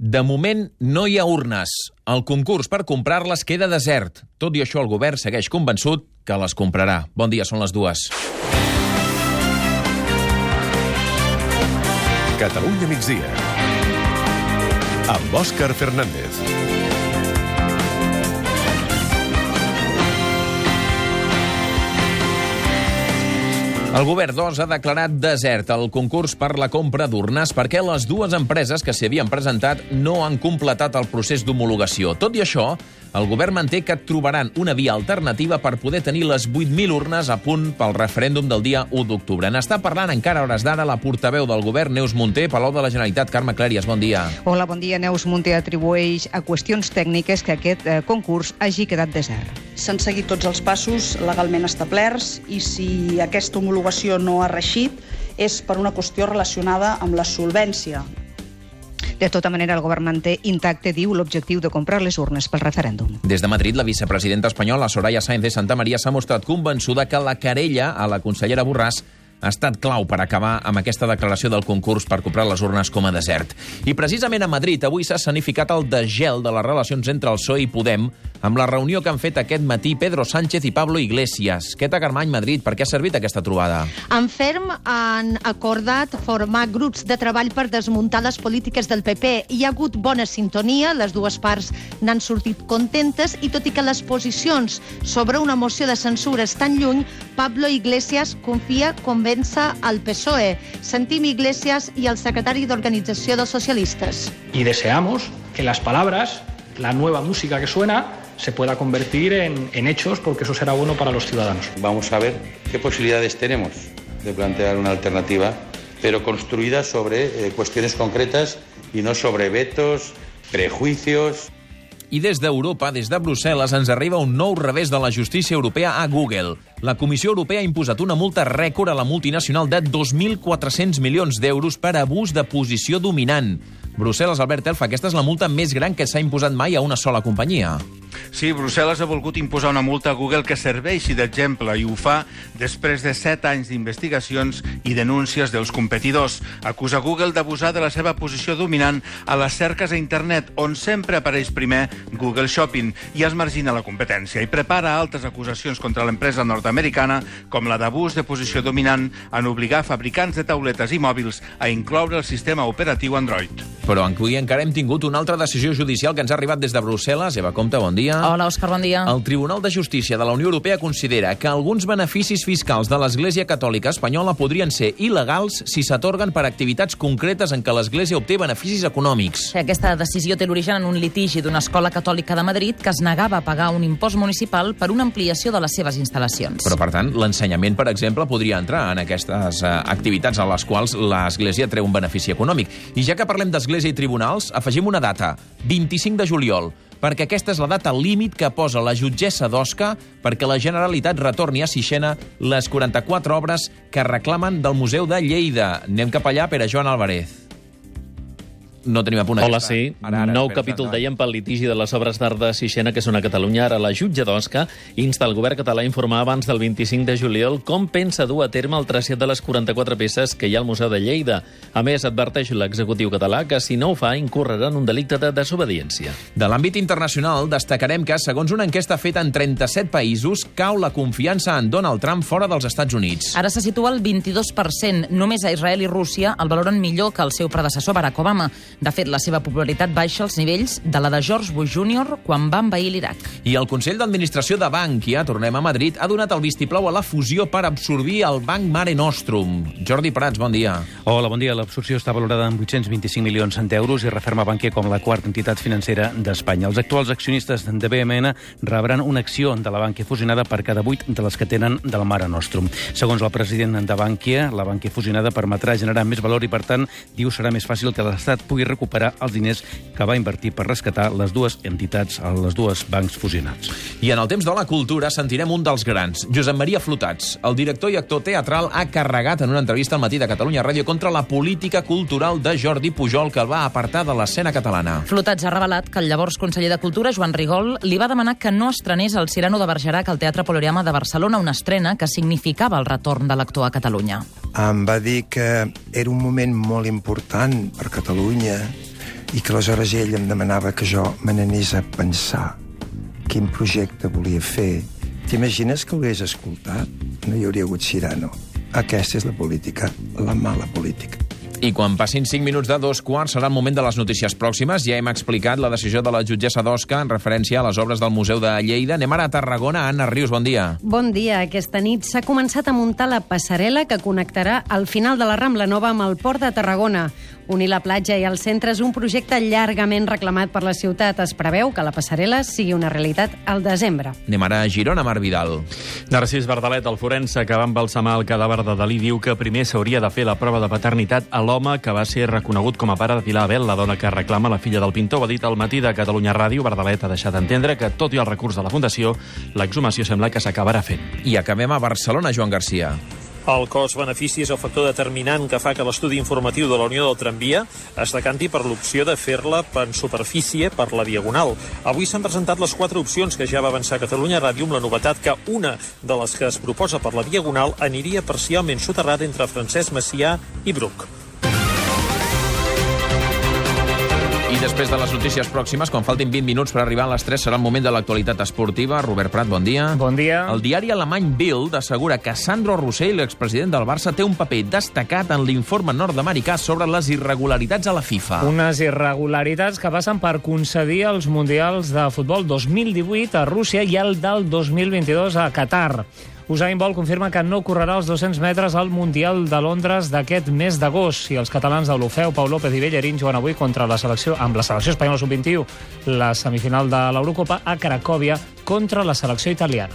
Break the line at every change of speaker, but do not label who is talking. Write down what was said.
De moment no hi ha urnes. El concurs per comprar-les queda desert. Tot i això, el govern segueix convençut que les comprarà. Bon dia, són les dues.
Catalunya migdia. Amb Òscar Fernández.
El govern, doncs, ha declarat desert el concurs per la compra d'urnes perquè les dues empreses que s'hi havien presentat no han completat el procés d'homologació. Tot i això, el govern manté que trobaran una via alternativa per poder tenir les 8.000 urnes a punt pel referèndum del dia 1 d'octubre. N'està parlant encara a hores d'ara la portaveu del govern, Neus Munté, Palau de la Generalitat. Carme Clèries, bon dia.
Hola, bon dia. Neus Munté atribueix a qüestions tècniques que aquest eh, concurs hagi quedat desert.
S'han seguit tots els passos legalment establerts i si aquesta homologació no ha reixit és per una qüestió relacionada amb la solvència
de tota manera, el govern manté intacte, diu, l'objectiu de comprar les urnes pel referèndum.
Des de Madrid, la vicepresidenta espanyola Soraya Sáenz de Santa Maria s'ha mostrat convençuda que la querella a la consellera Borràs ha estat clau per acabar amb aquesta declaració del concurs per comprar les urnes com a desert. I precisament a Madrid avui s'ha escenificat el desgel de les relacions entre el PSOE i Podem amb la reunió que han fet aquest matí Pedro Sánchez i Pablo Iglesias. Què Carmany, Madrid, per què ha servit aquesta trobada?
En ferm han acordat formar grups de treball per desmuntar les polítiques del PP. Hi ha hagut bona sintonia, les dues parts n'han sortit contentes i tot i que les posicions sobre una moció de censura estan lluny, Pablo Iglesias confia convèncer al PSOE. Sentim Iglesias i el secretari d'Organització dels Socialistes.
Y deseamos que las palabras, la nueva música que suena, se pueda convertir en, en hechos porque eso será bueno para los ciudadanos.
Vamos a ver qué posibilidades tenemos de plantear una alternativa, pero construida sobre eh, cuestiones concretas y no sobre vetos, prejuicios.
I des d'Europa, des de Brussel·les, ens arriba un nou revés de la justícia europea a Google. La Comissió Europea ha imposat una multa rècord a la multinacional de 2.400 milions d'euros per abús de posició dominant. Brussel·les, Albert Elfa, aquesta és la multa més gran que s'ha imposat mai a una sola companyia.
Sí, Brussel·les ha volgut imposar una multa a Google que serveixi d'exemple i ho fa després de set anys d'investigacions i denúncies dels competidors. Acusa Google d'abusar de la seva posició dominant a les cerques a internet, on sempre apareix primer Google Shopping i es margina la competència i prepara altres acusacions contra l'empresa nord-americana com la d'abús de posició dominant en obligar fabricants de tauletes i mòbils a incloure el sistema operatiu Android.
Però avui encara hem tingut una altra decisió judicial que ens ha arribat des de Brussel·les. Eva Comte, bon dia.
Hola, Òscar, bon dia.
El Tribunal de Justícia de la Unió Europea considera que alguns beneficis fiscals de l'Església Catòlica Espanyola podrien ser il·legals si s'atorguen per activitats concretes en què l'Església obté beneficis econòmics.
Aquesta decisió té l'origen en un litigi d'una escola catòlica de Madrid que es negava a pagar un impost municipal per una ampliació de les seves instal·lacions.
Però, per tant, l'ensenyament, per exemple, podria entrar en aquestes uh, activitats a les quals l'Església treu un benefici econòmic. I ja que parlem d'Església i tribunals, afegim una data, 25 de juliol perquè aquesta és la data límit que posa la jutgessa d'Osca perquè la Generalitat retorni a Sixena les 44 obres que reclamen del Museu de Lleida. Anem cap allà, per a Joan Álvarez no tenim a punt
Hola, aquesta. sí. Ara, ara, Nou capítol, ara. dèiem, pel litigi de les obres d'art de Sixena, que són a Catalunya. Ara la jutge d'Osca insta el govern català a informar abans del 25 de juliol com pensa dur a terme el trasllat de les 44 peces que hi ha al Museu de Lleida. A més, adverteix l'executiu català que, si no ho fa, incorrerà en un delicte de desobediència.
De l'àmbit internacional, destacarem que, segons una enquesta feta en 37 països, cau la confiança en Donald Trump fora dels Estats Units.
Ara se situa al 22%. Només a Israel i Rússia el valoren millor que el seu predecessor Barack Obama. De fet, la seva popularitat baixa als nivells de la de George Bush Jr. quan va envair l'Iraq.
I el Consell d'Administració de Bankia, tornem a Madrid, ha donat el vistiplau a la fusió per absorbir el Banc Mare Nostrum. Jordi Prats, bon dia.
Hola, bon dia. L'absorció està valorada en 825 milions d'euros i referma Bankia com la quarta entitat financera d'Espanya. Els actuals accionistes de BMN rebran una acció de la Bankia fusionada per cada vuit de les que tenen del Mare Nostrum. Segons el president de Bankia, la Bankia fusionada permetrà generar més valor i, per tant, diu serà més fàcil que l'Estat pugui recuperar els diners que va invertir per rescatar les dues entitats, les dues bancs fusionats.
I en el temps de la cultura sentirem un dels grans, Josep Maria Flotats. El director i actor teatral ha carregat en una entrevista al matí de Catalunya Ràdio contra la política cultural de Jordi Pujol que el va apartar de l'escena catalana.
Flotats ha revelat que el llavors conseller de Cultura, Joan Rigol, li va demanar que no estrenés el Cirano de Bergerac al Teatre Poloriama de Barcelona, una estrena que significava el retorn de l'actor a Catalunya.
Em va dir que era un moment molt important per Catalunya i que aleshores ell em demanava que jo me n'anés a pensar quin projecte volia fer. T'imagines que ho hagués escoltat? No hi hauria hagut Cirano. Aquesta és la política, la mala política.
I quan passin 5 minuts de dos quarts serà el moment de les notícies pròximes. Ja hem explicat la decisió de la jutgessa d'Osca en referència a les obres del Museu de Lleida. Anem ara a Tarragona. Anna Rius, bon dia.
Bon dia. Aquesta nit s'ha començat a muntar la passarel·la que connectarà el final de la Rambla Nova amb el Port de Tarragona. Unir la platja i el centre és un projecte llargament reclamat per la ciutat. Es preveu que la passarel·la sigui una realitat al desembre.
Anem ara a Girona, Mar Vidal.
Narcís Verdalet, el forense que va embalsamar el cadàver de Dalí, diu que primer s'hauria de fer la prova de paternitat a l'home que va ser reconegut com a pare de Pilar Abel, la dona que reclama la filla del pintor. Ho ha dit al matí de Catalunya Ràdio. Verdalet ha deixat d'entendre que, tot i el recurs de la Fundació, l'exhumació sembla que s'acabarà fent.
I acabem a Barcelona, Joan Garcia.
El cost-benefici és el factor determinant que fa que l'estudi informatiu de la Unió del Tramvia es decanti per l'opció de fer-la en superfície per la Diagonal. Avui s'han presentat les quatre opcions que ja va avançar Catalunya Ràdio amb la novetat que una de les que es proposa per la Diagonal aniria parcialment soterrada entre Francesc Macià i Bruc.
I després de les notícies pròximes, quan faltin 20 minuts per arribar a les 3, serà el moment de l'actualitat esportiva. Robert Prat, bon dia.
Bon dia.
El diari alemany Bild assegura que Sandro Rossell, l'expresident del Barça, té un paper destacat en l'informe nord-americà sobre les irregularitats a la FIFA.
Unes irregularitats que passen per concedir els Mundials de Futbol 2018 a Rússia i el del 2022 a Qatar. Usain Bolt confirma que no correrà els 200 metres al Mundial de Londres d'aquest mes d'agost. I els catalans de l'Ofeu, Pau López i Bellerín juguen avui contra la selecció, amb la selecció espanyola sub-21, la semifinal de l'Eurocopa a Cracòvia contra la selecció italiana.